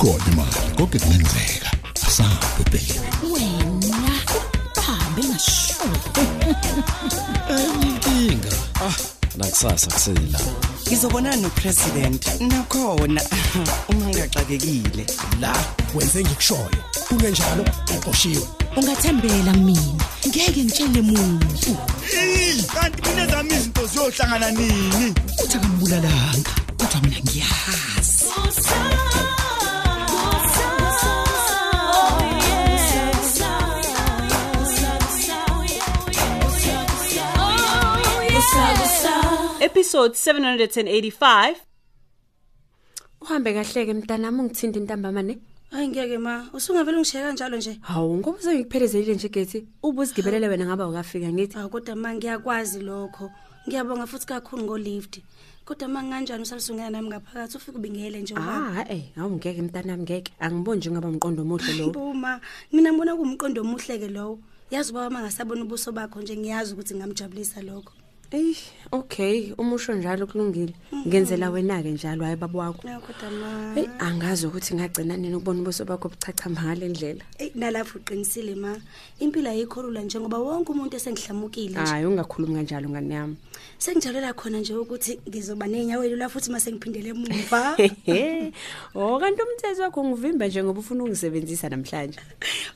ikhona imali konke kungenzeka asabe baby wena hambe ngasho inkinga. Ah, nakusasa kusela. ngizobonana nopresident nakhona. Uma ngigaxakekile la wenze ngikushoyo. Kungenjalo uqoshiwe. Ungathembela mina. Ngeke ngitshele muntu. Kanti mina zami izinto ziyohlangana nini? Uthi akambulalanga. Episode 785 uhambe kahleke mntanami ungithinta intambamane hayi ngeke ma usungavele ungishaya kanjalo nje. Hawu ngoba sengikuphelezele nje gethi ube uzigibelele wena ngaba ukafika ngithi? Hawu kodwa ma ngiyakwazi lokho. Ngiyabonga futhi kakhulu ngolift. Kodwa ma kanjani usalusungena nami ngaphakathi? Ufike ubingele nje ubaba ah eh hawu ngeke mntanami ngeke. Angiboni nje ngaba umqondo omuhle lo buma mina ngibona kuwumqondo omuhle ke lowo. Yazi ubaba mangasabona ubuso bakho nje ngiyazi ukuthi ngamjabulisa lokho. Ey, okay, umusho njalo kulungile. Ngenzela wena ke njalo hayi baba wakho. ya kodwa ma Hey, angazi ukuthi ngagcina nini ukubona ubuso bakho buchachamba ngalendlela. Ey, nalapho uqinisile ma impilo ayikholula njengoba wonke umuntu esengihlamukile nje Hayi ungakhulumi kanjalo ngane yami. sengijalela khona nje ukuthi ngizoba nenyawo la futhi mase ngiphindele emuva Oh kanti umthetho wakho ngivimba nje ngoba ufuna ungisebenzisa namhlanje.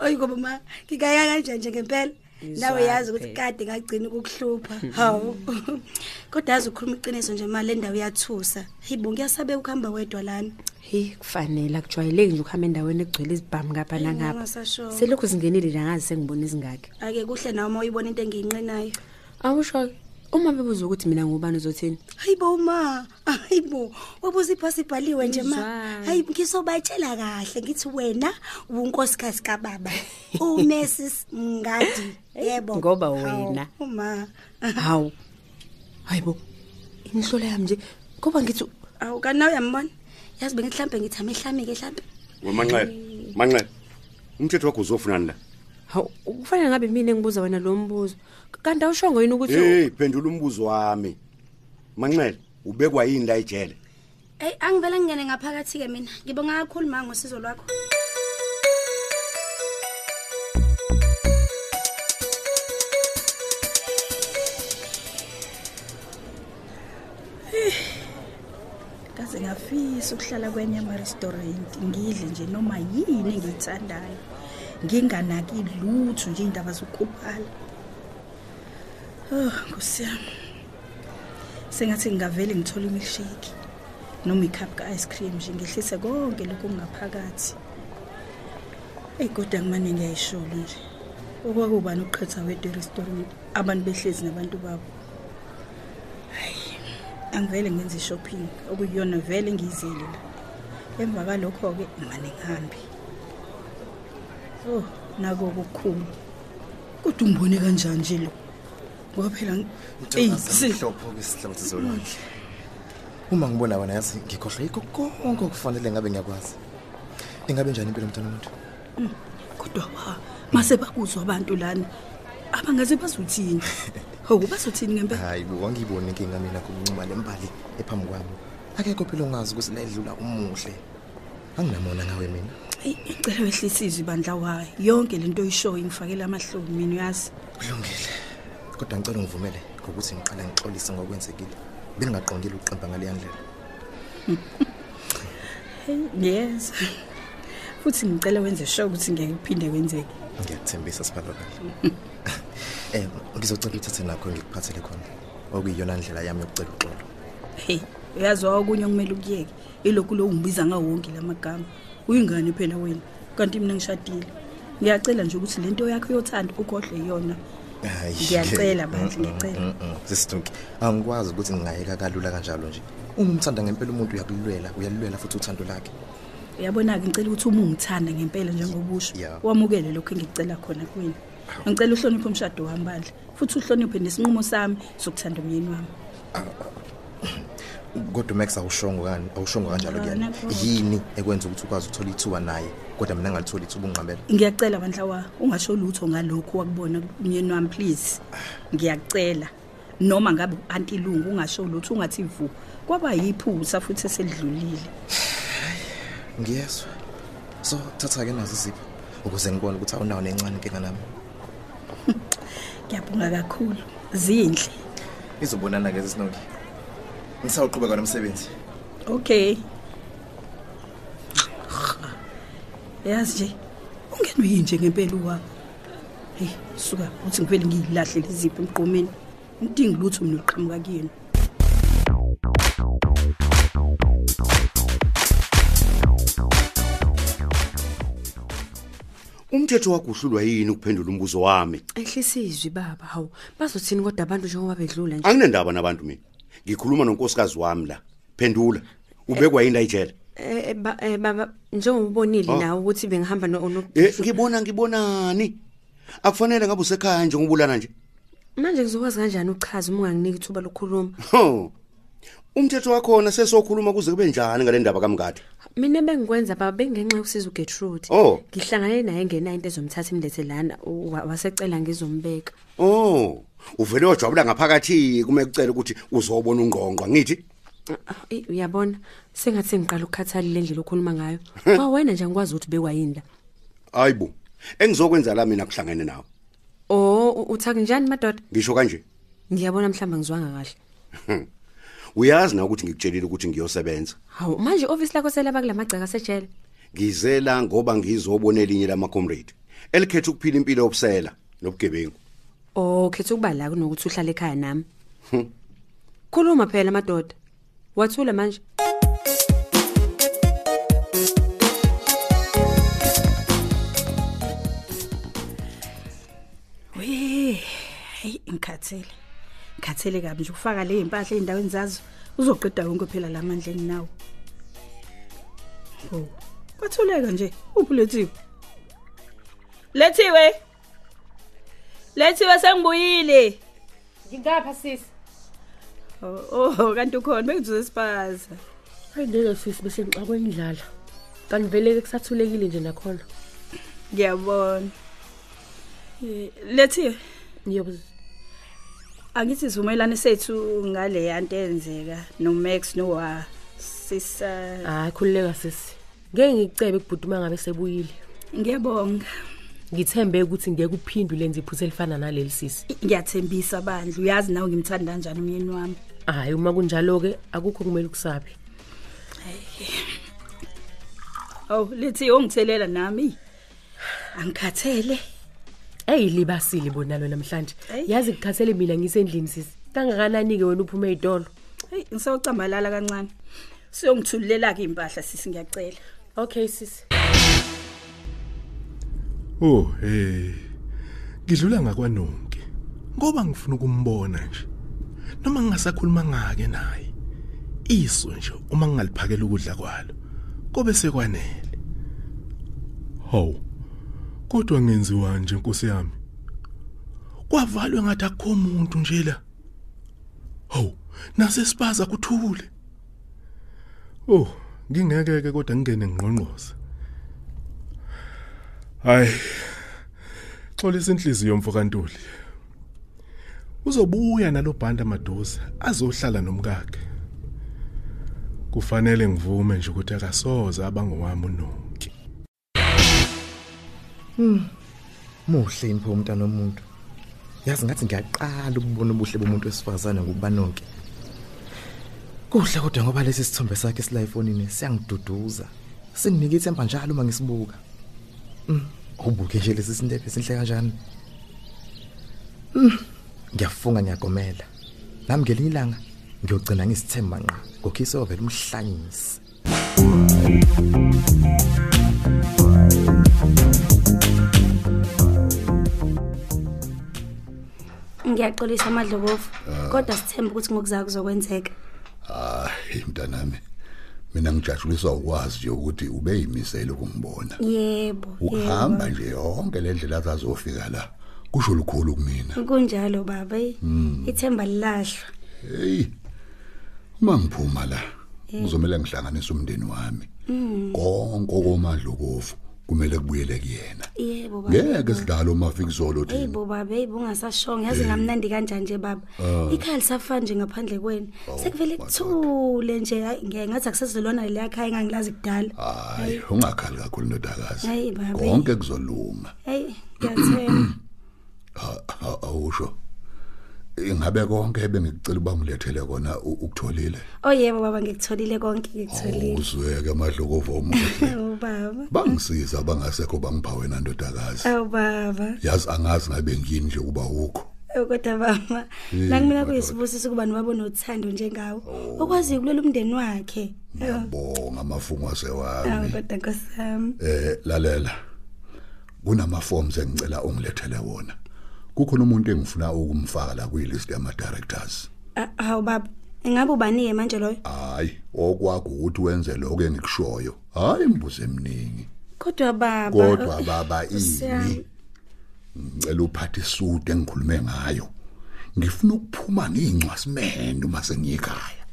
oyigoba ma ngikaya kanjani nje ngempela nawe Ngizwa yazi ukuthi phela. kade ngagcina ukukuhlupha hawu kodwa yazi ukhuluma iqiniso nje ma le ndawo iyathusa hibo ngiyasabeka ukuhamba wedwa lana Hey, kufanele akujwayeleki nje ukuhamba endaweni egcwele izibhamu ngapha Eyi, nangapha. ngingasasho. Selokhu zingenile nje ngazi sengibona izingakhe. ake kuhle nawe uma uyibona into engiyinqenayo Awusho uma bebuza ukuthi mina ngubani uzothini? hayibo ma hayibo wabuza iphasi ibhaliwe nje ma Ngizwani? hayi ngisobatshela kahle ngithi wena unkosikazi kababa uMrs Mngadi yebo ngoba Hawu, wena. uma Hawu. Hayibo. Inhlola yami nje ngoba ngithi awu kana uyambona yazi bengihlambe ngithi amehlami ke mhlambe Wemanxele. Manxele. Umthetho wakho uzofunani la? Hawu kufanele ngabe mina engibuza wena lo mbuzo. Kanti awushongo yini ukuthi Hey, phendula umbuzo wami. Manxele, ubekwa yini la ejele? hey angivela ngene ngaphakathi ke mina ngibonga kakhulu ma ngosizo lwakho kaze ngafisa ukuhlala kwenye ama-restaurant ngidle nje noma yini engiyithandayo nginganaki lutho nje iy'ndaba zokukhuphala oh nkosi yami. Sengathi ngingavele ngithole imilshake noma ikhaphu ka-ice cream nje ngehlise konke lokhu okungaphakathi. Eyi kodwa kumane ngiyayisholo nje. Okwakubani ukuqhetha wedwa erestaurant abantu behlezi nabantu babo. Angivele ngenze i-shopping okuyiyona vele ngiyizele la. Emva kalokho-ke mane ngihambe. Oh nako okukhulu kodwa ungibone kanjani nje lo ngoba phela ngi- eyi si- Mhlopho kwisihlangu zolwandle. Uma ngibona wena yazi ngikhohlwa yikho konke okufanele ngabe ngiyakwazi. Ingabe njani impilo mntwana womuntu? kodwa wa mase bakuzwa abantu lana abangaze bazothini hawu bazothini ngempela Hayi bo wangibona inkinga mina kuncuma lembali ephambi kwami. Akekho phela ongazi ukuthi ledlula umuhle. Anginamona ngawe mina. Eyi ngicela wehlisa izwi bandla wayo yonke lento oyishoyo ingifakela amahlobo mina uyazi Kulungile. Kodwa ngicela ungivumele ngokuthi ngiqala ngixolise ngokwenzekile. Bengingaqondile uqemba ngale ndlela. yes futhi ngicela wenze sure ukuthi ngeke kuphinde kwenzeke Ngiyathembisa siphalakala. Eh ngizocela uthathe nakho ngikuphathele khona. Okuyiyona ndlela yami yokucela uxolo. hey uyazi okunye okumele ukuyeke ilokhu lo ungibiza ngawo wonke lamagama uyingane phela wena kanti mina ngishadile ngiyacela nje ukuthi lento yakho yothanda ukhohle yona Hayi. Ngiyacela bandla, ngiyacela. Sisithunki. Angikwazi ukuthi ngingayeka kalula kanjalo nje. Uma umthanda ngempela umuntu uyakulwela, uyalwela futhi uthando lakhe. uyabona-ke ngicela ukuthi uma ungithanda ngempela njengobusho Ya. wamukele lokhu engikucela khona kuwena ngicela uhloniphe umshado wami bandla futhi uhloniphe nesinqumo sami sokuthanda umyeni wami Kodwa Max awushongo kani? Awushongo kanjalo kuyena. Ngiyabona kodwa. Yini ekwenza ukuthi ukwazi ukuthola ithuba naye, kodwa mina ngalithola ithuba ungqabela. ngiyacela bandla wa ungasho lutho ngalokhu wakubona umyeni wami please ngiyacela noma ngabe antilungu ungasho lutho ungathi vu kwaba yiphutha futhi eselidlulile Ngiyezwa. so thatha ke nazo izipho ukuze ngibone ukuthi awunawo nencane inkinga nami ngiyabonga kakhulu zinhle izobonana ke sinoki ngisawuqhubeka nomsebenzi. Okay. Yazi nje ungenwe yinje ngempela uwapho hey suka uthi ngivele ngiyilahle lezipho emgqomeni ngidingi lutho mina uqhamuka kuyena. Umthetho waguhlulwa yini ukuphendula umbuzo wami? Ehlisa izwi baba. Hawu bazothini kodwa abantu njengoba bedlula nje? Anginendaba nabantu mina. Ngikhuluma nonkosikazi wami la. Phendula ubekwa yini la ijele? Eh, eh, ba- eh, baba njengoba ubonile Oh. nawe ukuthi bengihamba no no- eh ngibona ngibonani? Akufanele ngabe usekhaya nje ngobulana nje? Manje ngizokwazi kanjani uchaza uma unganginiki ithuba lokukhuluma? Ho umthetho wakhona sesokhuluma kuze kube njani ngale ndaba kamngadi? Mina bengikwenza baba bengenxa yokusiza uGertrude Oh. ngihlangane naye ngena into ezomthatha imlethe lana wa- wasecela ngizombeka. Oh uvele wajwabula ngaphakathi kume kucela ukuthi uzobona ungqongqwa ngithi Ah, eh, uyabona sengathi ngiqala ukukhathalile indlela okhuluma ngayo. Wa wena nje ngikwazi ukuthi bekwayini la hayibo engizokwenza la mina kuhlangene nawe? Oh u- uthaka njani madoda? Ngisho kanje. Ngiyabona mhlamba ngizwanga kahle. Uyazi na ukuthi ngikutshelile ukuthi ngiyosebenza. Hawu manje office lakho selaba kulamagcaka sejele ngizela ngoba ngizobona elinye lama comrade. Elikhetha ukuphila impilo yobusela nobugebengu. Oh khetha ukuba la kunokuthi uhlale ekhaya nami. Hmm. khuluma phela madoda. Wathula manje. We hey ngikhathele. Ngikhathele kabi nje ufaka le impahla eindaweni zazo uzoqeda konke phela lamandla enginawo oh kwathuleka nje uphulethiwe lethiwe lethiwe sengibuyile! Ngingapha sisi oh oh, kanti ukhona bengizuze sipaza hayi ngeke sisi bese ngixakwe indlala kanti vele ke kusathulekile nje nakhona. Ngiyabona. Eh, lethiwe yebo angithi sivumelane sethu ngale yanto eyenzeka no Max no wa sisa hayi khululeka sisi. Ngeke ngicebe kubhuduma ngabe sebuyile. Ngiyabonga. Ngithembe ukuthi ngeke uphinde lenze iphutha elifana naleli sisi. Ngiyathembisa bandla. Uyazi nawe ngimthanda kanjani umyeni wami. Hayi uma kunjalo ke akukho kumele kusabe oh lithi ungithelela nami? Angikhathele. Eyilibasile bonalo namhlanje yazi kukhathele mina ngisendlini sisi kangakanani ke wena uphume ezitolo hey ngisawucambalala kancane siyongithulela ke impahla sisi ngiyacela okay sisi Oh hey. Ngidlula ngakwanonke. Ngoba ngifuna ukumbona nje. Noma ngingasakhuluma ngake naye. Iso nje uma ngingaliphakela ukudla kwalo. Kobe sekwanele. Haw. Kodwa ngenziwa nje Nkosi yami. Kwavalwe ngathi akukho umuntu nje la. Haw, nase sipaza kuthule. Oh, ngingeke ke kodwa ngingene ngqonqoza. Hayi. Xolisa inhliziyo mfokantuli. Uzobuya nalobhanda madoza azohlala nomkakhe. Kufanele ngivume nje ukuthi akasoza abangowami unonke. Hmm. Muhle impho umntana womuntu. Yazi ngathi ngiyaqala ukubona ubuhle bomuntu wesifazane ngokubanonke. Kuhle kodwa ngoba lesi sithombe sakhe esila efonini siyangiduduza. Singinike ithemba njalo uma ngisibuka. Mm. Ubuke nje lesi sindebe sinhle kanjani? Mm. Ngiyafunga ngiyagomela. Nami ngelinye ilanga ngiyogcina ngisithemba nqa. Ngokhiso ovela umhlanyisi. Ngiyaxolisa amadlokovu Ah. kodwa sithemba ukuthi ngokuzayo kuzokwenzeka hayi mntanami mina ngijatshuliswa ukwazi nje ukuthi ube yimisele ukungibona yebo ukuhamba nje yonke le ndlela azazofika la kusho lukhulu kumina yebo. kunjalo baba eh. Mm. ithemba lilahlwa hey uma ngiphuma la Eh. ngizomela ngihlanganise umndeni wami Mm. konke komadlokofu kumele kubuyele kuyena. Yebo baba. Ngeke sidlale umafikizolo Hey thina. Bo baba hey bungasashonga yazi ngamnandi kanjani nje baba. Ah. ikhaya lisafana nje ngaphandle kwenu. Sekuvele kuthule nje hayi ngeke ngathi akusezolona leya khaya engangilazi kudala. Hayi ungakhali kakhulu ndodakazi Hayi, baba. konke kuzolunga. Hey ngiyathemba. A- a- awusho. Ingabe konke bengikucela uba ngilethele kona u- ukutholile? Oh yebo baba ngikutholile konke ngikutholile. Uzweke amadlokovo omuhle oh. Baba. Bangisiza bangasekho bangipha wena ndodakazi oh baba. Yazi angazi ngabe ngini nje kuba ukho Oh, kodwa baba Eh, nakumina madoda. kuyisibusiso kuba nobaba onothando njengawo okwazi ukulela umndeni wakhe. Bonga amafungo Oh, asewami kodwa nkosami eh lalela kunamaforms engicela ungilethele wona. Kukhona umuntu engifuna ukumfaka la kuyilist yama directors Ah, hawu baba. Ingabe ubaniye manje loyo? Hayi okwakho ukuthi wenze lokho engikushoyo. Hayi imbuzo eminingi kodwa baba kodwa baba Siyami. ini? Ngicela uphathe isudu engikhulume ngayo. Ngifuna ukuphuma ngiyincwasimende uma sengiyikhaya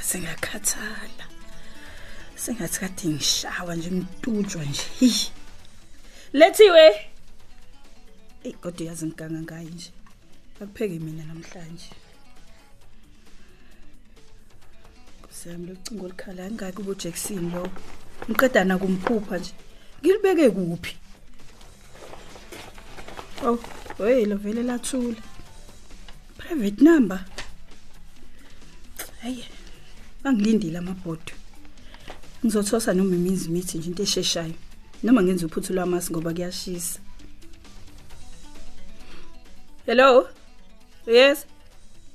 sengakhathala sengathi kade ngishawa nje ngitutshwa nje. Hi. lethiwe. Eyi kodwa yazi ngiganga ngayo nje. Akupheke mina namhlanje. Kusiyami locingo olikhala ngaki ubo Jackson lo. Ngiqedana kumphupha nje. Ngilibeke kuphi? Oh hey lo vele lathula. Private number. Hayi. Angilindile amabhodo. Ngizothosa noma iminzi mithi nje into esheshayo. Noma ngenza uphuthu lwamasi ngoba kuyashisa. Hello? Yes.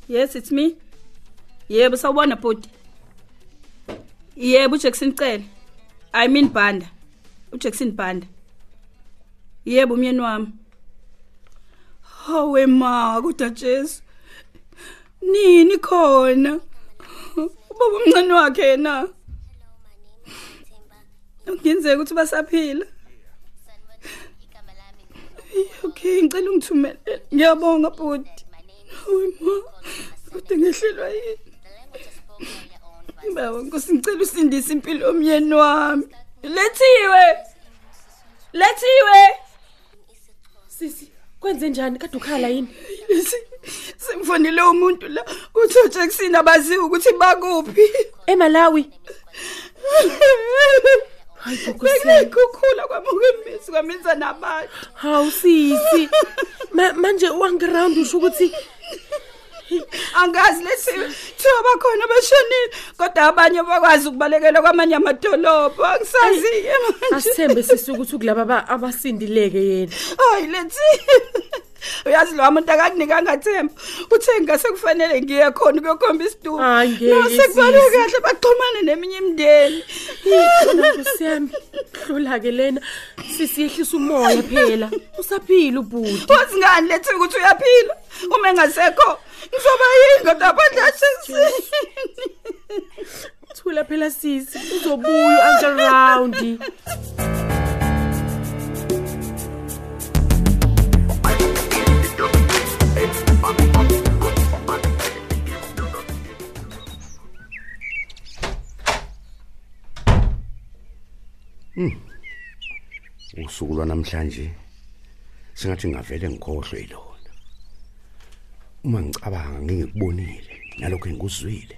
Yes, it's me. Yebo, sawubona bhodi. Yebo, uJackson Cele. I mean Banda. uJackson Banda. Yebo, umyeni wami. Hawe ma, kodwa Jesu. Nini khona? Ubaba omncane wakhe yena. Ngiyenzeka ukuthi basaphila. Okay, ngicela ungithumele. Ngiyabonga bhuti. Kodwa ngehlelwa yini? Baba, nkosi ngicela usindise impilo yomyeni wami. Lethiwe. Lethiwe. Sisi, kwenze njani kade ukhala yini? Simfonile umuntu la uthi uJackson abaziwe ukuthi bakuphi. eMalawi. Hayi Bekukhukhula kwamukwemisi kwamenza nabantu. Hawu sisi. Ma- Manje wangiround usho ukuthi Angazi lethiwe thiwa bakhona bashonile kodwa abanye bakwazi ukubalekela kwamanye amadolobho angisazi manje. asithembe sisi ukuthi kulaba aba- abasindileke yena. Hayi lethi. Uyazi lo muntu akakunikanga themba. Uthe ngase kufanele ngiye khona ukuyokhombisa isidumo. Sisi. kahle baxhumane neminye imindeni. Khona Nkosi yami. Hlula ke lena. Sisi yehlisa umoya phela. Usaphila ubhuti. Wazi ngani lethi ukuthi uyaphila? Uma engasekho ngizoba yini kodwa bandla sesini. Thula phela sisi. Uzobuya uncle round. usuku lwanamhlanje singathi ngavele ngikhohlwe lona uma ngicabanga ngingikubonile nalokho engikuzwile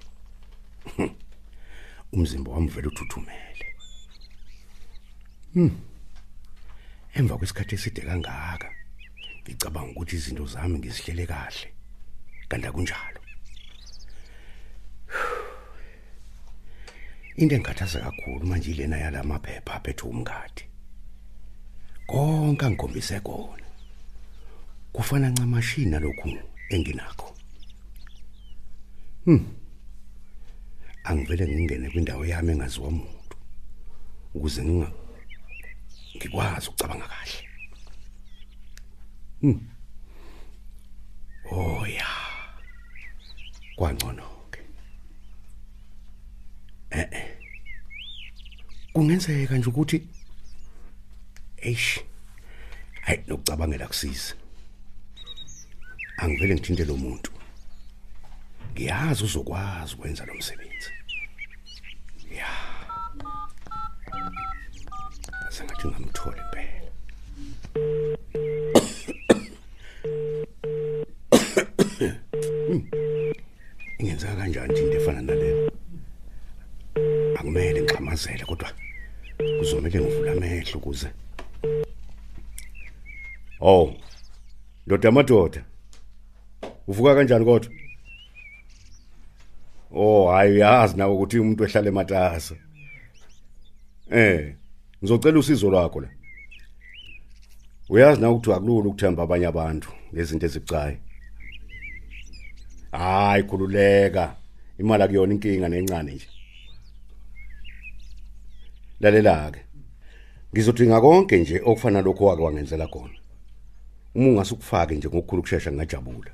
umzimba wami vele uthuthumele. Hm emva kwesikhathi eside kangaka ngicabanga ukuthi izinto zami ngizihlele kahle kanti akunjalo. Into engikhathaza kakhulu manje ilena yalamaphepha aphethe umngadi. Konke angikhombise kona. Kufana ncamashini lokhu enginakho. Hm angivele ngingene kwindawo yami engaziwa umuntu ukuze nginga ngikwazi ukucabanga kahle. Hm oh ya. Kwangcono ke. Eh eh kungenzeka nje ukuthi eish hayi nokucabangela kusiza angivele ngithinte lo muntu. Ngiyazi uzokwazi ukwenza lo msebenzi. Ya. Sengathi ngamthola impela. Ukuze Oh. Ndoda amadoda. Uvuka kanjani kodwa? Oh, hayi uyazi nawe ukuthi umuntu ehlala ematasa. Eh, ngizocela usizo lwakho la. Uyazi na ukuthi akulula ukuthemba abanye abantu ngezinto ezibucayi. Hayi khululeka. Imali akuyona inkinga nencane nje. Lalela ke. Ngizodinga konke nje okufana lokho wake wangenzela khona. uma ungasukufake nje ngokukhulu kusheshsha ngajabula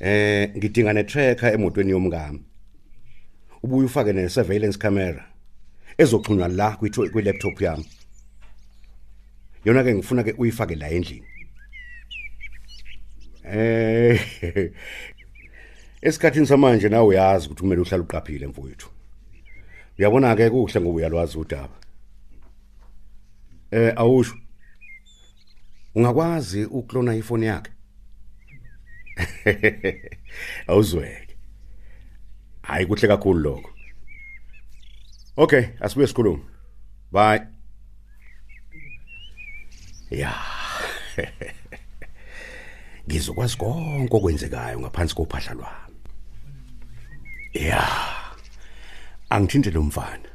eh ngidinga ne tracker emotweni yomngami. Ubuye ufake ne surveillance camera ezoxhunywa la kwi laptop yami. Yona ke ngifuna ke uyifake la endlini. Eh esikhathini samanje nawe uyazi ukuthi kumele uhlale uqaphile mfowethu. Uyabona ke kuhle ngoba uyalwazi udaba. Eh awusho. Ungakwazi uklona ifoni yakhe? Awuzweke. Hayi kuhle kakhulu lokho. Okay asibuye sikhulume. Bye. Ya. Ngizokwazi konke okwenzekayo ngaphansi kophahla lwami. Ya. Angithinte lo mfana.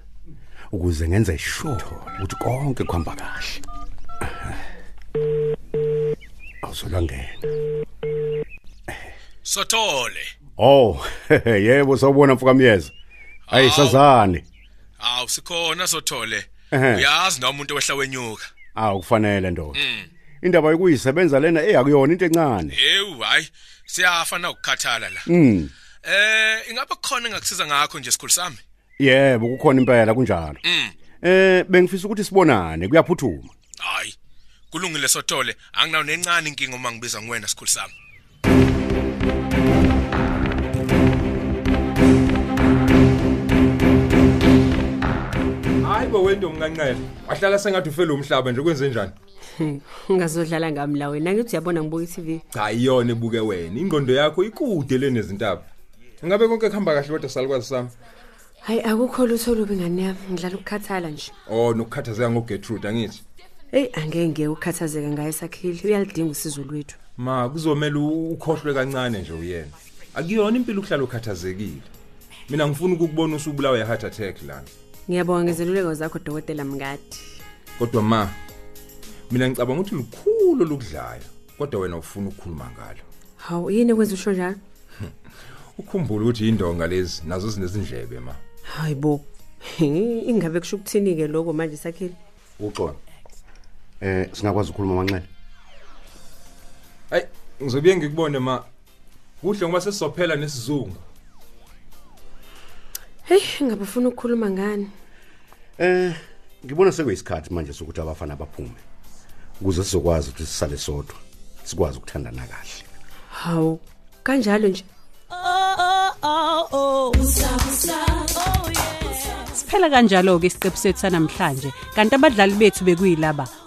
Ukuze ngenze sure ukuthi konke kuhamba kahle awuzolangena Sothole. oh yebo sawubona mfukamyeza hayi sazane Awu sikhona Sothole. Ehhe. Uyazi noma umuntu wehla wenyuka. awu kufanele ndoda Mm. indaba yokuyisebenza lena eyakuyona into encane Ewu hayi siyafa na ukukhathala la. mm Eh ingabe kukhona engakusiza ngakho nje sikhulu sami? Yebo kukhona impela kunjalo. Mm. eh bengifisa ukuthi sibonane kuyaphuthuma. Hayi. Kulungile Sothole, anginawo nencane inkinga uma ngibiza ngwena sikhulu sami. hayi bo wento mnqanqele wahlala sengathi ufele umhlaba nje kwenze njani? Ungazodlala ngami la wena ngithi uyabona ngibuka i-tv cha iyona ebuke wena. Ingqondo yakho ikude le nezintaba ngabe konke kuhamba kahle kodwa salikwazi sami? Hayi akukho lutho olubi ngane yami? Ngidlala ukukhathala nje. Oh nokukhathazeka ngogetrude angithi? Eyi angeke ngeke ukukhathazeka ngaye sakhile uyalidinga usizo lwethu. Ma kuzomela u- ukhohlwe kancane nje uyena. Akuyona impilo ukuhlala ukhathazekile. Mina ngifuna ukukubona usubulawa ye-heart attack lana. Ngiyabonga ngezeluleko zakho dokotela mngadi. Kodwa ma mina ngicabanga ukuthi lukhulu olukudlayo kodwa wena ufuna ukukhuluma ngalo. Hawu yini ekwenza usho njalo? Ukhumbule ukuthi indonga lezi nazo zinezindlebe ma. Hayi bo. Ingabe kusho ukuthini-ke lokho manje sakhile? Uxolo. Eh singakwazi ukukhuluma manxele. Hayi ngizobuye ngikubone ma. Kuhle ngoba sesizophela nesizungu. Heyi ingabe ufuna ukukhuluma ngani? Eh ngibona sekuyisikhathi manje sokuthi abafana baphume. Ukuze sizokwazi ukuthi sisale sodwa sikwazi ukuthandana kahle. Hawu kanjalo nje. Siphela kanjalo ke isiqephu sethu sanamhlanje kanti abadlali bethu bekuyilaba.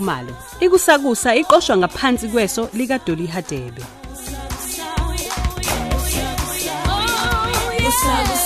Khumalo ikusakusa iqoshwa ngaphansi kweso lika Dolly Hadebe. Usakusa